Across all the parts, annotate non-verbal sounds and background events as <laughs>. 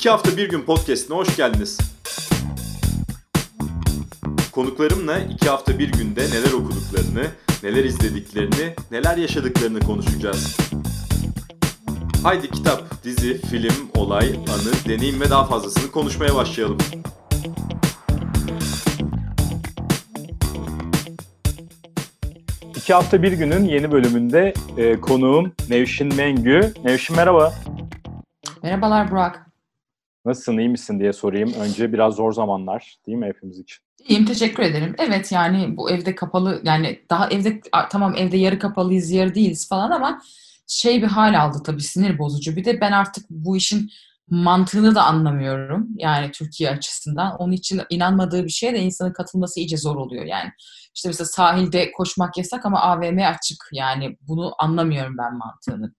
İki hafta bir gün podcastine hoş geldiniz. Konuklarımla iki hafta bir günde neler okuduklarını, neler izlediklerini, neler yaşadıklarını konuşacağız. Haydi kitap, dizi, film, olay, anı, deneyim ve daha fazlasını konuşmaya başlayalım. İki hafta bir günün yeni bölümünde e, konuğum Nevşin Mengü. Nevşin merhaba. Merhabalar Burak. Nasılsın, iyi misin diye sorayım. Önce biraz zor zamanlar değil mi hepimiz için? İyiyim, teşekkür ederim. Evet yani bu evde kapalı, yani daha evde, tamam evde yarı kapalıyız, yarı değiliz falan ama şey bir hal aldı tabii sinir bozucu. Bir de ben artık bu işin mantığını da anlamıyorum. Yani Türkiye açısından. Onun için inanmadığı bir şeye de insanın katılması iyice zor oluyor yani. İşte mesela sahilde koşmak yasak ama AVM açık. Yani bunu anlamıyorum ben mantığını.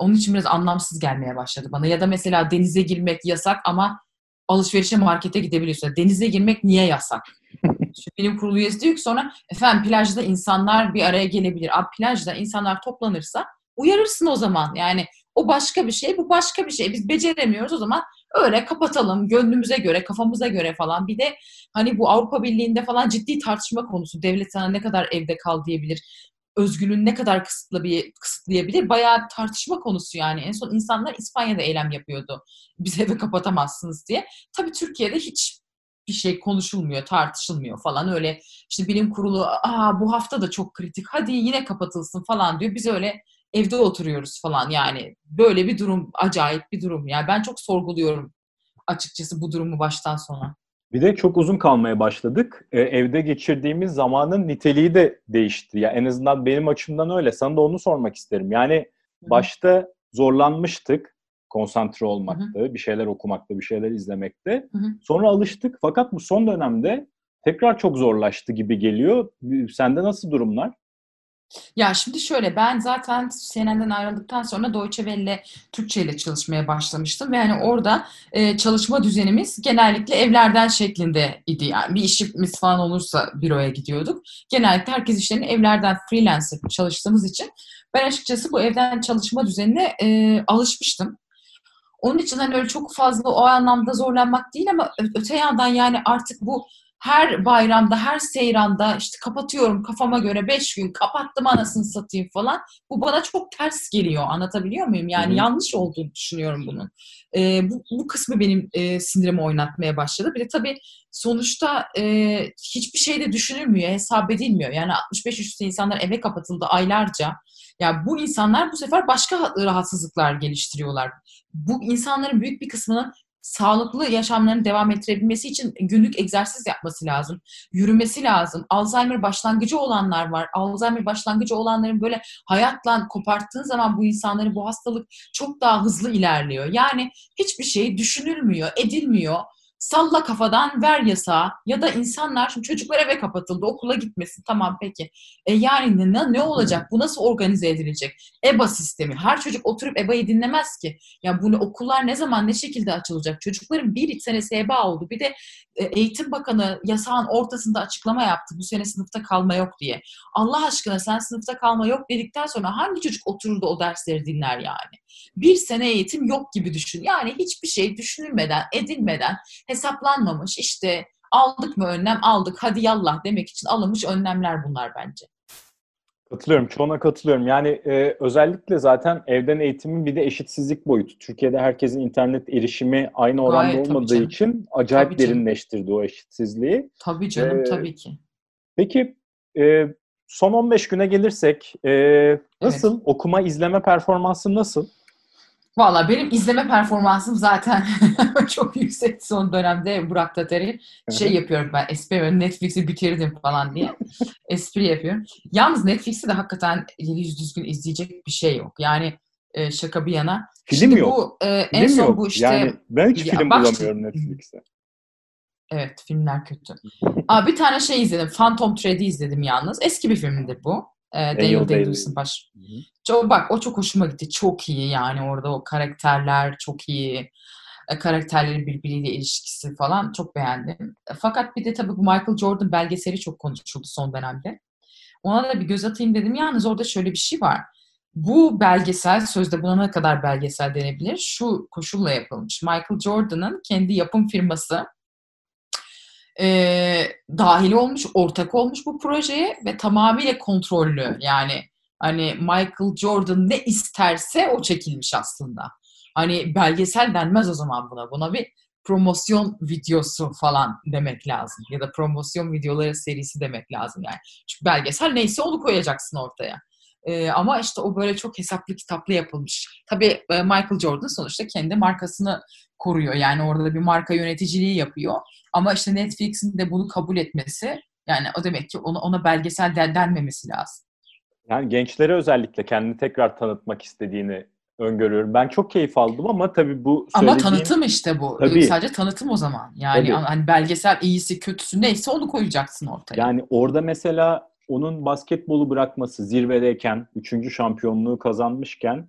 Onun için biraz anlamsız gelmeye başladı bana. Ya da mesela denize girmek yasak ama alışverişe markete gidebiliyorsun. Denize girmek niye yasak? <laughs> Şu bilim kurulu üyesi diyor ki sonra efendim plajda insanlar bir araya gelebilir. Abi plajda insanlar toplanırsa uyarırsın o zaman. Yani o başka bir şey, bu başka bir şey. Biz beceremiyoruz o zaman öyle kapatalım gönlümüze göre, kafamıza göre falan. Bir de hani bu Avrupa Birliği'nde falan ciddi tartışma konusu. Devlet sana ne kadar evde kal diyebilir özgürlüğünü ne kadar kısıtlı bir kısıtlayabilir? Bayağı tartışma konusu yani. En son insanlar İspanya'da eylem yapıyordu. Biz eve kapatamazsınız diye. Tabii Türkiye'de hiç bir şey konuşulmuyor, tartışılmıyor falan. Öyle işte bilim kurulu aa bu hafta da çok kritik. Hadi yine kapatılsın falan diyor. Biz öyle evde oturuyoruz falan yani. Böyle bir durum, acayip bir durum. Yani ben çok sorguluyorum açıkçası bu durumu baştan sona. Bir de çok uzun kalmaya başladık. Ee, evde geçirdiğimiz zamanın niteliği de değişti. Ya en azından benim açımdan öyle. Sana da onu sormak isterim. Yani Hı-hı. başta zorlanmıştık konsantre olmakta, Hı-hı. bir şeyler okumakta, bir şeyler izlemekte. Hı-hı. Sonra alıştık. Fakat bu son dönemde tekrar çok zorlaştı gibi geliyor. Sende nasıl durumlar? Ya şimdi şöyle ben zaten CNN'den ayrıldıktan sonra Deutsche Welle Türkçe ile çalışmaya başlamıştım ve yani orada e, çalışma düzenimiz genellikle evlerden şeklinde idi. Yani bir işimiz falan olursa büroya gidiyorduk. Genellikle herkes işlerini evlerden freelancer çalıştığımız için ben açıkçası bu evden çalışma düzenine e, alışmıştım. Onun için hani öyle çok fazla o anlamda zorlanmak değil ama öte yandan yani artık bu her bayramda, her seyranda işte kapatıyorum kafama göre beş gün kapattım anasını satayım falan. Bu bana çok ters geliyor. Anlatabiliyor muyum? Yani Hı-hı. yanlış olduğunu düşünüyorum bunun. E, bu, bu kısmı benim e, sinirimi oynatmaya başladı. Bir de tabii sonuçta e, hiçbir şey de düşünülmüyor, hesap edilmiyor. Yani 65 üstü insanlar eve kapatıldı aylarca. Ya bu insanlar bu sefer başka rahatsızlıklar geliştiriyorlar. Bu insanların büyük bir kısmının sağlıklı yaşamlarını devam ettirebilmesi için günlük egzersiz yapması lazım. Yürümesi lazım. Alzheimer başlangıcı olanlar var. Alzheimer başlangıcı olanların böyle hayatla koparttığın zaman bu insanların bu hastalık çok daha hızlı ilerliyor. Yani hiçbir şey düşünülmüyor, edilmiyor salla kafadan ver yasağı ya da insanlar şimdi çocuklar eve kapatıldı okula gitmesin tamam peki. E yani ne, ne olacak bu nasıl organize edilecek? EBA sistemi her çocuk oturup EBA'yı dinlemez ki. Ya bunu okullar ne zaman ne şekilde açılacak? Çocukların bir senesi EBA oldu bir de e, Eğitim Bakanı yasağın ortasında açıklama yaptı bu sene sınıfta kalma yok diye. Allah aşkına sen sınıfta kalma yok dedikten sonra hangi çocuk oturur da o dersleri dinler yani? Bir sene eğitim yok gibi düşün. Yani hiçbir şey düşünülmeden, edilmeden, hesaplanmamış işte aldık mı önlem aldık hadi yallah demek için alınmış önlemler bunlar bence. Katılıyorum. Çoğuna katılıyorum. Yani e, özellikle zaten evden eğitimin bir de eşitsizlik boyutu. Türkiye'de herkesin internet erişimi aynı oranda Gayet, olmadığı için acayip tabii derinleştirdi canım. o eşitsizliği. Tabii canım, ee, tabii ki. Peki e, son 15 güne gelirsek e, nasıl? Evet. Okuma, izleme performansı nasıl? Valla benim izleme performansım zaten <laughs> çok yüksek son dönemde Burak Tater'i şey yapıyorum ben espri Netflix'i bitirdim falan diye <laughs> espri yapıyorum. Yalnız Netflix'te de hakikaten yüz düzgün izleyecek bir şey yok. Yani e, şaka bir yana. Film Şimdi yok. Bu, e, film en son yok. bu işte. Yani ben hiç ya, film bak, bulamıyorum Netflix'te. Evet filmler kötü. Aa, bir tane şey izledim. Phantom Thread'i izledim yalnız. Eski bir filmdir bu. E, Daniel Day-Lewis'in baş. Çok, bak o çok hoşuma gitti. Çok iyi yani orada o karakterler çok iyi. E, karakterlerin birbiriyle ilişkisi falan çok beğendim. E, fakat bir de tabii bu Michael Jordan belgeseli çok konuşuldu son dönemde. Ona da bir göz atayım dedim. Yalnız orada şöyle bir şey var. bu belgesel, sözde buna ne kadar belgesel denebilir? Şu koşulla yapılmış. Michael Jordan'ın kendi yapım firması e, dahil olmuş, ortak olmuş bu projeye ve tamamıyla kontrollü. Yani hani Michael Jordan ne isterse o çekilmiş aslında. Hani belgesel denmez o zaman buna. Buna bir promosyon videosu falan demek lazım. Ya da promosyon videoları serisi demek lazım yani. Çünkü belgesel neyse onu koyacaksın ortaya. Ee, ama işte o böyle çok hesaplı kitaplı yapılmış. Tabii e, Michael Jordan sonuçta kendi markasını koruyor. Yani orada bir marka yöneticiliği yapıyor. Ama işte Netflix'in de bunu kabul etmesi yani o demek ki ona, ona belgesel denmemesi lazım. Yani gençlere özellikle kendini tekrar tanıtmak istediğini öngörüyorum. Ben çok keyif aldım ama tabii bu söylediğin... Ama tanıtım işte bu. Tabii. Sadece tanıtım o zaman. Yani tabii. hani belgesel iyisi kötüsü neyse onu koyacaksın ortaya. Yani orada mesela onun basketbolu bırakması zirvedeyken, üçüncü şampiyonluğu kazanmışken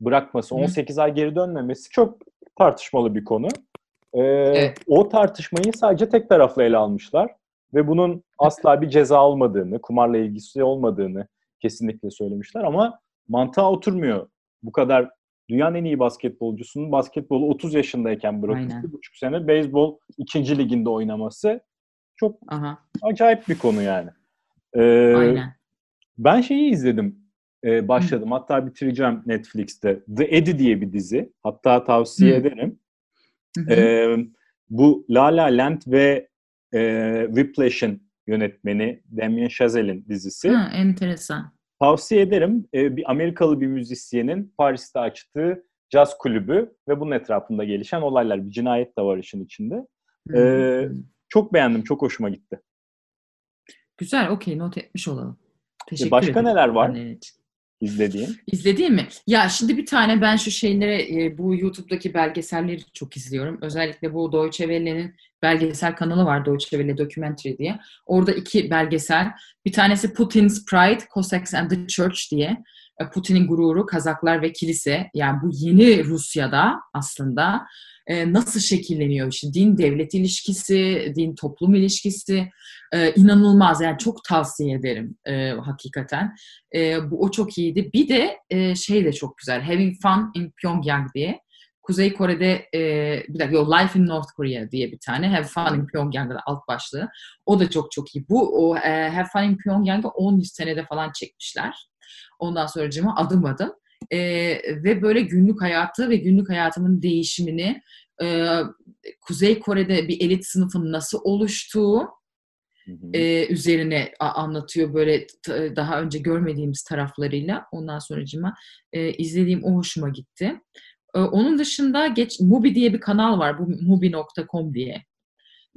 bırakması, 18 Hı. ay geri dönmemesi çok tartışmalı bir konu. Ee, evet. O tartışmayı sadece tek taraflı ele almışlar ve bunun asla bir ceza olmadığını, kumarla ilgisi olmadığını kesinlikle söylemişler ama mantığa oturmuyor. Bu kadar dünyanın en iyi basketbolcusunun basketbolu 30 yaşındayken bırakıp buçuk sene beyzbol ikinci liginde oynaması çok Aha. acayip bir konu yani. Ee, Aynen. Ben şeyi izledim. Ee, başladım. Hı. Hatta bitireceğim Netflix'te. The Eddie diye bir dizi. Hatta tavsiye Hı. ederim. Ee, bu La La Land ve e, Whiplash'ın yönetmeni Damien Chazelle'in dizisi. Ha, enteresan. Tavsiye ederim. Ee, bir Amerikalı bir müzisyenin Paris'te açtığı caz kulübü ve bunun etrafında gelişen olaylar. Bir cinayet de var işin içinde. Ee, çok beğendim. Çok hoşuma gitti. Güzel, okey not etmiş olalım. Teşekkür Başka ederim. neler var izlediğin? İzlediğin mi? Ya şimdi bir tane ben şu şeyleri, e, bu YouTube'daki belgeselleri çok izliyorum. Özellikle bu Deutsche Welle'nin belgesel kanalı var Deutsche Welle Documentary diye. Orada iki belgesel. Bir tanesi Putin's Pride, Cossacks and the Church diye. E, Putin'in gururu, Kazaklar ve Kilise. Yani bu yeni Rusya'da aslında e, nasıl şekilleniyor işte din devlet ilişkisi, din toplum ilişkisi e, inanılmaz yani çok tavsiye ederim e, hakikaten. E, bu o çok iyiydi. Bir de e, şey de çok güzel. Having Fun in Pyongyang diye. Kuzey Kore'de e, bir dakika yok, Life in North Korea diye bir tane Have Fun in Pyongyang'da alt başlığı. O da çok çok iyi. Bu o e, Have Fun in Pyongyang'ı 10 senede falan çekmişler. Ondan sonra cima adım adım e, ve böyle günlük hayatı ve günlük hayatının değişimini e, Kuzey Kore'de bir elit sınıfın nasıl oluştuğu e, üzerine anlatıyor böyle daha önce görmediğimiz taraflarıyla. Ondan sonra cima e, izlediğim o hoşuma gitti. E, onun dışında geç Mubi diye bir kanal var. Bu mubi.com diye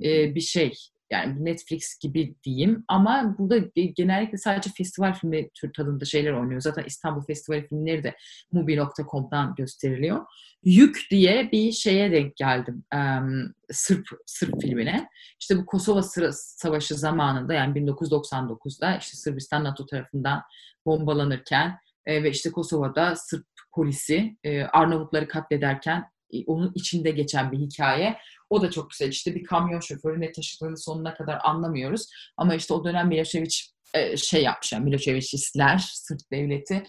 e, bir şey yani Netflix gibi diyeyim ama burada genellikle sadece festival filmi tür tadında şeyler oynuyor. Zaten İstanbul Festivali filmleri de Mubi.com'dan gösteriliyor. Yük diye bir şeye denk geldim. Um, Sırp, Sırp filmine. İşte bu Kosova Savaşı zamanında yani 1999'da işte Sırbistan NATO tarafından bombalanırken e, ve işte Kosova'da Sırp polisi e, Arnavutları katlederken onun içinde geçen bir hikaye. O da çok güzel. İşte bir kamyon şoförü ne taşıdığını sonuna kadar anlamıyoruz. Ama işte o dönem Milosevic e, şey yapmış. Yani Milosevicistler, Sırp devleti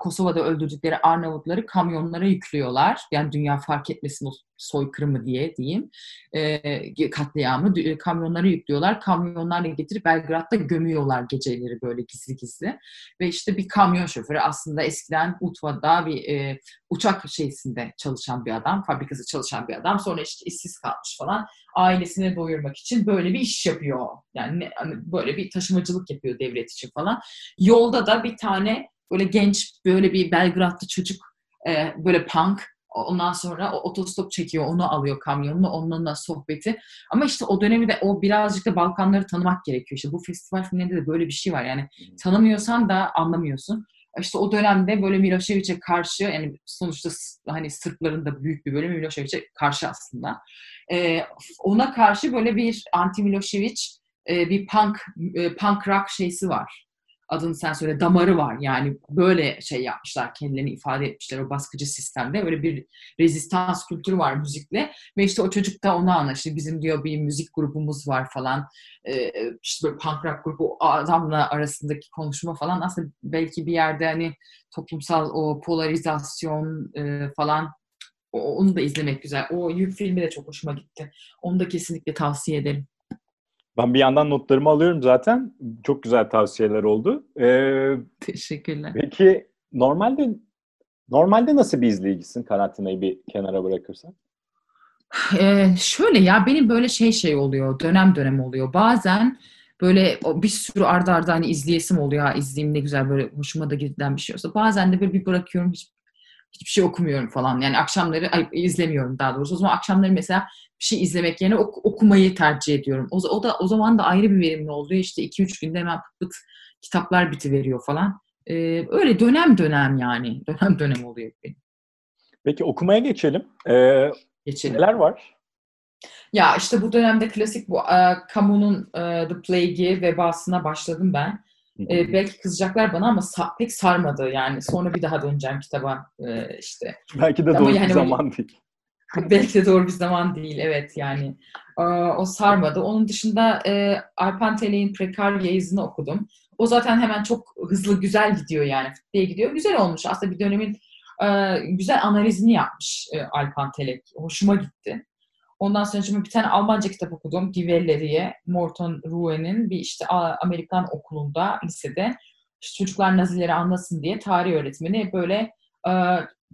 Kosova'da öldürdükleri Arnavutları kamyonlara yüklüyorlar. Yani dünya fark etmesin o soykırımı diye diyeyim. E, katliamı kamyonlara yüklüyorlar. Kamyonlarla getirip Belgrad'da gömüyorlar geceleri böyle gizli gizli. Ve işte bir kamyon şoförü aslında eskiden Utva'da bir e, uçak şeysinde çalışan bir adam, fabrikası çalışan bir adam. Sonra işte işsiz kalmış falan. Ailesini doyurmak için böyle bir iş yapıyor. Yani hani böyle bir taşımacılık yapıyor devlet için falan. Yolda da bir tane böyle genç böyle bir Belgradlı çocuk e, böyle punk ondan sonra o otostop çekiyor onu alıyor kamyonunu onunla sohbeti ama işte o dönemi de o birazcık da Balkanları tanımak gerekiyor işte bu festival filmlerinde de böyle bir şey var yani tanımıyorsan da anlamıyorsun işte o dönemde böyle Milosevic'e karşı yani sonuçta hani Sırpların da büyük bir bölümü Milosevic'e karşı aslında. Ee, ona karşı böyle bir anti Milosevic e, bir punk e, punk rock şeysi var adını sen söyle damarı var. Yani böyle şey yapmışlar, kendilerini ifade etmişler o baskıcı sistemde. Öyle bir rezistans kültürü var müzikle. Ve işte o çocuk da onu anlaştı. Bizim diyor bir müzik grubumuz var falan. Ee, işte böyle punk rock grubu adamla arasındaki konuşma falan aslında belki bir yerde hani toplumsal o polarizasyon e, falan onu da izlemek güzel. O yük filmi de çok hoşuma gitti. Onu da kesinlikle tavsiye ederim. Ben bir yandan notlarımı alıyorum zaten. Çok güzel tavsiyeler oldu. Ee, Teşekkürler. Peki normalde normalde nasıl bir izleyicisin karantinayı bir kenara bırakırsan? Ee, şöyle ya benim böyle şey şey oluyor. Dönem dönem oluyor. Bazen böyle bir sürü arda arda hani izleyesim oluyor. Ha, izleyeyim ne güzel böyle hoşuma da giden bir şey olsa. Bazen de böyle bir bırakıyorum hiç hiçbir şey okumuyorum falan. Yani akşamları ay, izlemiyorum daha doğrusu. O zaman akşamları mesela bir şey izlemek yerine ok- okumayı tercih ediyorum. O, o da o zaman da ayrı bir verimli oluyor. İşte 2-3 günde hemen pıt pıt kitaplar bitiveriyor falan. Ee, öyle dönem dönem yani. <laughs> Dönem dönem oluyor benim. Peki okumaya geçelim. Ee, geçelim. Neler var? Ya işte bu dönemde klasik bu uh, Camus'un uh, The Plague'i vebasına başladım ben. E, belki kızacaklar bana ama sa- pek sarmadı yani. Sonra bir daha döneceğim kitaba e, işte. Belki de doğru yani bir zaman değil. <laughs> belki de doğru bir zaman değil evet yani. E, o sarmadı. Onun dışında e, Alpan Telek'in Precariais'ını okudum. O zaten hemen çok hızlı güzel gidiyor yani. diye gidiyor. Güzel olmuş. Aslında bir dönemin e, güzel analizini yapmış e, Alpan Telek. Hoşuma gitti. Ondan sonra bir tane Almanca kitap okudum. Die. Morton Rue'nin bir işte Amerikan okulunda, lisede işte çocuklar Nazileri anlasın diye tarih öğretmeni böyle e,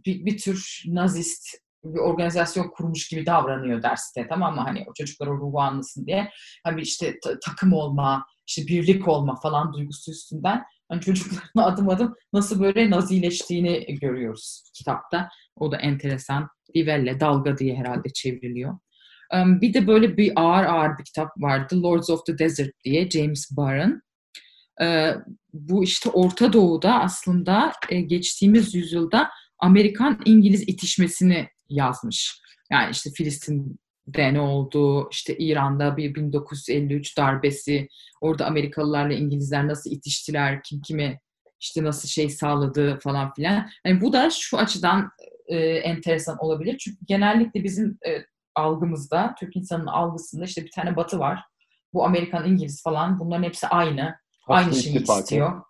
bir, bir tür nazist bir organizasyon kurmuş gibi davranıyor derste tamam mı? Hani o çocuklar o ruhu anlasın diye. Hani işte ta- takım olma, işte birlik olma falan duygusu üstünden hani çocukların <laughs> adım adım nasıl böyle nazileştiğini görüyoruz kitapta. O da enteresan. Divelle, dalga diye herhalde çevriliyor. Bir de böyle bir ağır ağır bir kitap vardı. Lords of the Desert diye James Barron. Bu işte Orta Doğu'da aslında e, geçtiğimiz yüzyılda Amerikan-İngiliz itişmesini yazmış. Yani işte Filistin'de ne oldu, işte İran'da bir 1953 darbesi, orada Amerikalılarla İngilizler nasıl itiştiler, kim kime işte nasıl şey sağladı falan filan. Yani bu da şu açıdan e, enteresan olabilir. Çünkü genellikle bizim e, algımızda, Türk insanının algısında işte bir tane batı var. Bu Amerikan, İngiliz falan bunların hepsi aynı. Aslında aynı şeyi istiyor.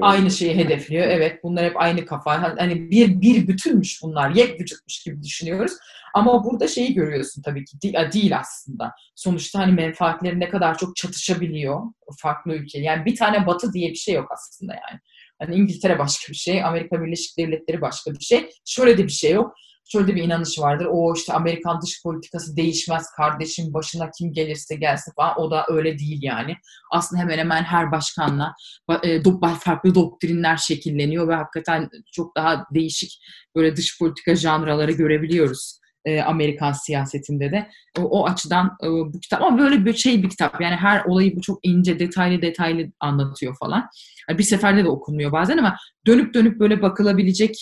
Aynı şeyi hedefliyor. Evet bunlar hep aynı kafa. Hani bir, bir bütünmüş bunlar. Yek vücutmuş gibi düşünüyoruz. Ama burada şeyi görüyorsun tabii ki. Değil, değil aslında. Sonuçta hani menfaatleri ne kadar çok çatışabiliyor farklı ülke. Yani bir tane batı diye bir şey yok aslında yani. Hani İngiltere başka bir şey, Amerika Birleşik Devletleri başka bir şey. Şöyle de bir şey yok şöyle bir inanış vardır. O işte Amerikan dış politikası değişmez kardeşim başına kim gelirse gelsin falan. O da öyle değil yani. Aslında hemen hemen her başkanla e, farklı doktrinler şekilleniyor ve hakikaten çok daha değişik böyle dış politika janraları görebiliyoruz. E, Amerikan siyasetinde de. O, o açıdan e, bu kitap ama böyle bir şey bir kitap. Yani her olayı bu çok ince, detaylı detaylı anlatıyor falan. Yani bir seferde de okunmuyor bazen ama dönüp dönüp böyle bakılabilecek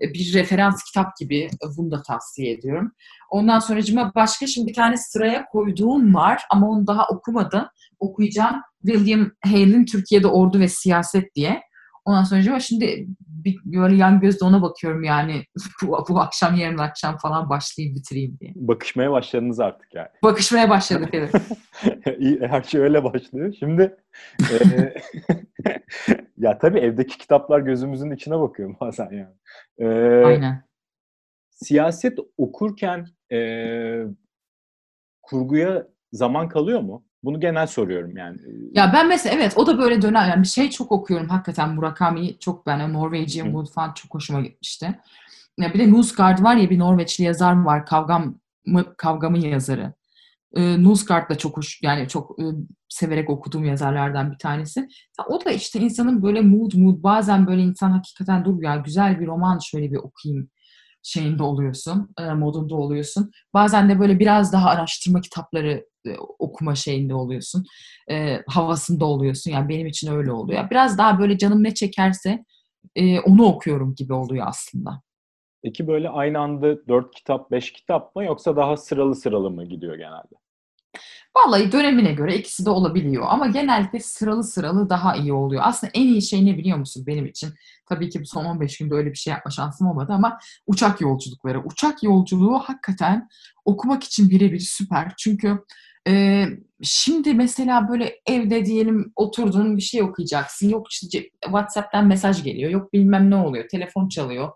bir referans kitap gibi bunu da tavsiye ediyorum. Ondan sonra başka şimdi bir tane sıraya koyduğum var ama onu daha okumadım. Okuyacağım. William Hale'in Türkiye'de Ordu ve Siyaset diye. Ondan sonra şimdi bir, böyle yan gözle ona bakıyorum yani <laughs> bu, bu akşam yarın akşam falan başlayayım bitireyim diye. Bakışmaya başladınız artık yani. Bakışmaya başladık evet. <laughs> Her şey öyle başlıyor. Şimdi e, <laughs> ya tabii evdeki kitaplar gözümüzün içine bakıyor bazen yani. E, Aynen. Siyaset okurken e, kurguya zaman kalıyor mu? Bunu genel soruyorum yani. Ya ben mesela evet o da böyle dönem yani bir şey çok okuyorum hakikaten Murakami çok ben Norwegian Wood falan çok hoşuma gitmişti. Ya bir de Nusgard var ya bir Norveçli yazar var kavgam kavgamın yazarı. E, Nusgard da çok hoş yani çok e, severek okuduğum yazarlardan bir tanesi. Ya, o da işte insanın böyle mood mood bazen böyle insan hakikaten dur ya güzel bir roman şöyle bir okuyayım şeyinde oluyorsun, e, modunda oluyorsun. Bazen de böyle biraz daha araştırma kitapları okuma şeyinde oluyorsun. E, havasında oluyorsun. Yani benim için öyle oluyor. Biraz daha böyle canım ne çekerse e, onu okuyorum gibi oluyor aslında. Peki böyle aynı anda dört kitap, beş kitap mı yoksa daha sıralı sıralı mı gidiyor genelde? Vallahi dönemine göre ikisi de olabiliyor ama genellikle sıralı sıralı daha iyi oluyor. Aslında en iyi şey ne biliyor musun benim için? Tabii ki bu son 15 günde öyle bir şey yapma şansım olmadı ama uçak yolculukları. Uçak yolculuğu hakikaten okumak için birebir süper. Çünkü e, şimdi mesela böyle evde diyelim oturdun bir şey okuyacaksın. Yok işte WhatsApp'tan mesaj geliyor. Yok bilmem ne oluyor. Telefon çalıyor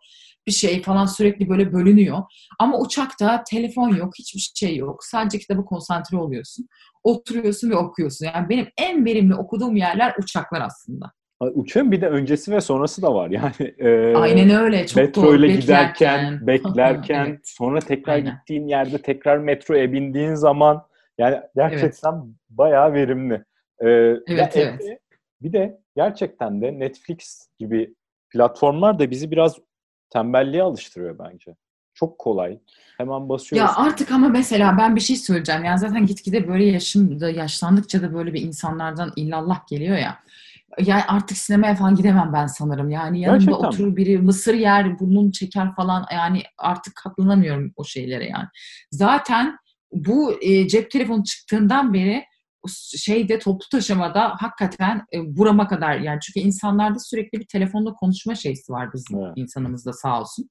bir şey falan sürekli böyle bölünüyor. Ama uçakta telefon yok, hiçbir şey yok. Sadece kitaba konsantre oluyorsun. Oturuyorsun ve okuyorsun. Yani benim en verimli okuduğum yerler uçaklar aslında. Uçağın bir de öncesi ve sonrası da var. <laughs> Yani e, Aynen öyle. Çok metro doğru. giderken, <laughs> beklerken, evet. sonra tekrar Aynen. gittiğin yerde tekrar metroya bindiğin zaman yani gerçekten evet. bayağı verimli. Ee, evet, evet. bir de gerçekten de Netflix gibi platformlar da bizi biraz tembelliğe alıştırıyor bence. Çok kolay. Hemen basıyorsun. Ya artık ama mesela ben bir şey söyleyeceğim. Yani zaten gitgide böyle yaşımda yaşlandıkça da böyle bir insanlardan illallah geliyor ya. Yani artık sinemaya falan gidemem ben sanırım. Yani yanımda Gerçekten oturur biri mısır yer, burnunu çeker falan. Yani artık katlanamıyorum o şeylere yani. Zaten bu e, cep telefonu çıktığından beri şeyde toplu taşımada hakikaten e, burama kadar yani çünkü insanlarda sürekli bir telefonla konuşma şeysi var bizim evet. insanımızda sağ olsun.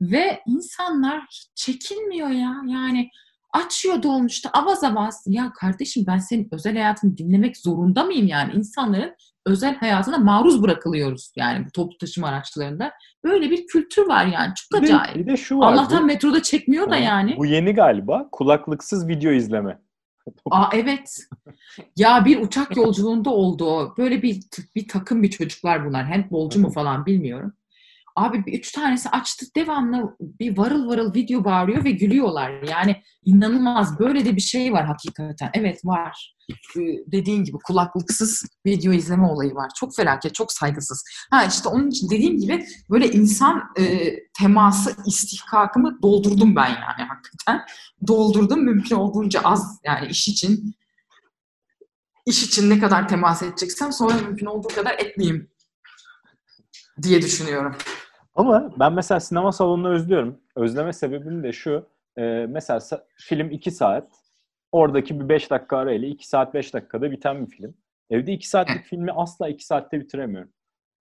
Ve insanlar çekinmiyor ya. Yani açıyor dolmuşta avaz avaz. Ya kardeşim ben senin özel hayatını dinlemek zorunda mıyım yani? insanların özel hayatına maruz bırakılıyoruz yani bu toplu taşıma araçlarında. Böyle bir kültür var yani çok bir acayip. De, bir de şu var. Allah'tan bu, metroda çekmiyor da yani. Bu yeni galiba kulaklıksız video izleme. <laughs> Aa evet. Ya bir uçak yolculuğunda oldu o. Böyle bir bir takım bir çocuklar bunlar. Handbolcu mu falan bilmiyorum. Abi üç tanesi açtı devamlı bir varıl varıl video bağırıyor ve gülüyorlar. Yani inanılmaz böyle de bir şey var hakikaten. Evet var. Ee, dediğin gibi kulaklıksız video izleme olayı var. Çok felaket, çok saygısız. Ha işte onun için dediğim gibi böyle insan e, teması, istihkakımı doldurdum ben yani hakikaten. Doldurdum mümkün olduğunca az yani iş için iş için ne kadar temas edeceksem sonra mümkün olduğu kadar etmeyeyim diye düşünüyorum. Ama ben mesela sinema salonunu özlüyorum. Özleme sebebim de şu. E, mesela film 2 saat. Oradaki bir 5 dakika arayla 2 saat 5 dakikada biten bir film. Evde 2 saatlik filmi asla 2 saatte bitiremiyorum.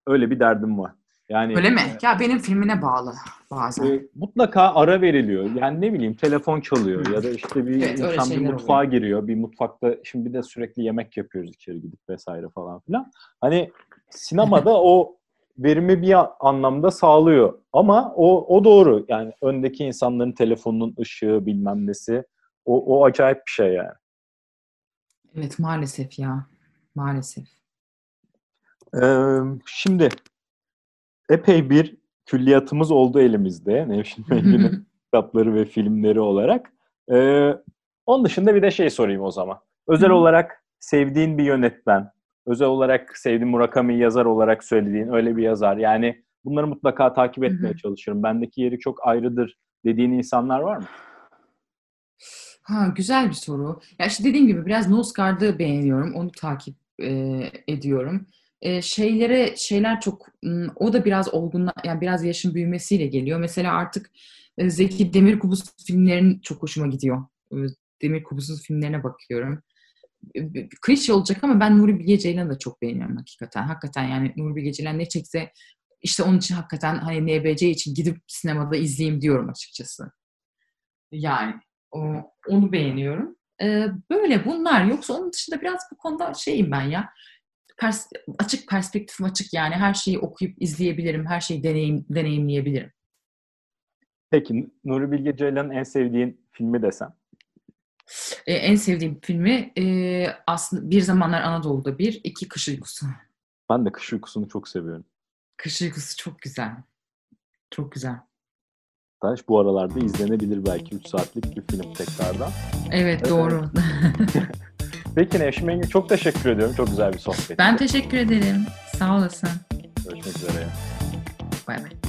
Öyle bir derdim var. Yani Öyle mi? E, ya benim filmine bağlı bazen. E, mutlaka ara veriliyor. Yani ne bileyim telefon çalıyor ya da işte bir evet, insan bir mutfağa oluyor. giriyor. Bir mutfakta şimdi bir de sürekli yemek yapıyoruz içeri gidip vesaire falan filan. Hani sinemada o verimi bir anlamda sağlıyor. Ama o, o doğru. Yani öndeki insanların telefonunun ışığı bilmem nesi o, o acayip bir şey yani. Evet maalesef ya. Maalesef. Ee, şimdi epey bir külliyatımız oldu elimizde. Nevşin Mengi'nin kitapları ve filmleri olarak. Ee, onun dışında bir de şey sorayım o zaman. Özel olarak sevdiğin bir yönetmen, özel olarak sevdiğim Murakami yazar olarak söylediğin öyle bir yazar. Yani bunları mutlaka takip etmeye Hı-hı. çalışıyorum. Bendeki yeri çok ayrıdır dediğin insanlar var mı? Ha güzel bir soru. Ya işte dediğim gibi biraz Nosgard'ı beğeniyorum. Onu takip e, ediyorum. E, şeylere şeyler çok o da biraz olgunla yani biraz yaşın büyümesiyle geliyor. Mesela artık e, Zeki Demirkubuz filmlerin çok hoşuma gidiyor. E, Demirkubuz'un filmlerine bakıyorum klişe olacak ama ben Nuri Bilge Ceylan'ı da çok beğeniyorum hakikaten. Hakikaten yani Nuri Bilge Ceylan ne çekse işte onun için hakikaten hani NBC için gidip sinemada izleyeyim diyorum açıkçası. Yani o, onu beğeniyorum. Ee, böyle bunlar. Yoksa onun dışında biraz bu konuda şeyim ben ya. Pers açık perspektifim açık yani. Her şeyi okuyup izleyebilirim. Her şeyi deneyim, deneyimleyebilirim. Peki Nuri Bilge Ceylan'ın en sevdiğin filmi desem? E, en sevdiğim filmi e, aslında Bir Zamanlar Anadolu'da bir, iki Kış Uykusu. Ben de Kış Uykusu'nu çok seviyorum. Kış Uykusu çok güzel. Çok güzel. Taş bu aralarda izlenebilir belki 3 saatlik bir film tekrardan. Evet, evet. doğru. <laughs> Peki Nevşin Mengü çok teşekkür ediyorum. Çok güzel bir sohbet. Ben teşekkür ederim. Sağ olasın. Görüşmek üzere. Bay bay.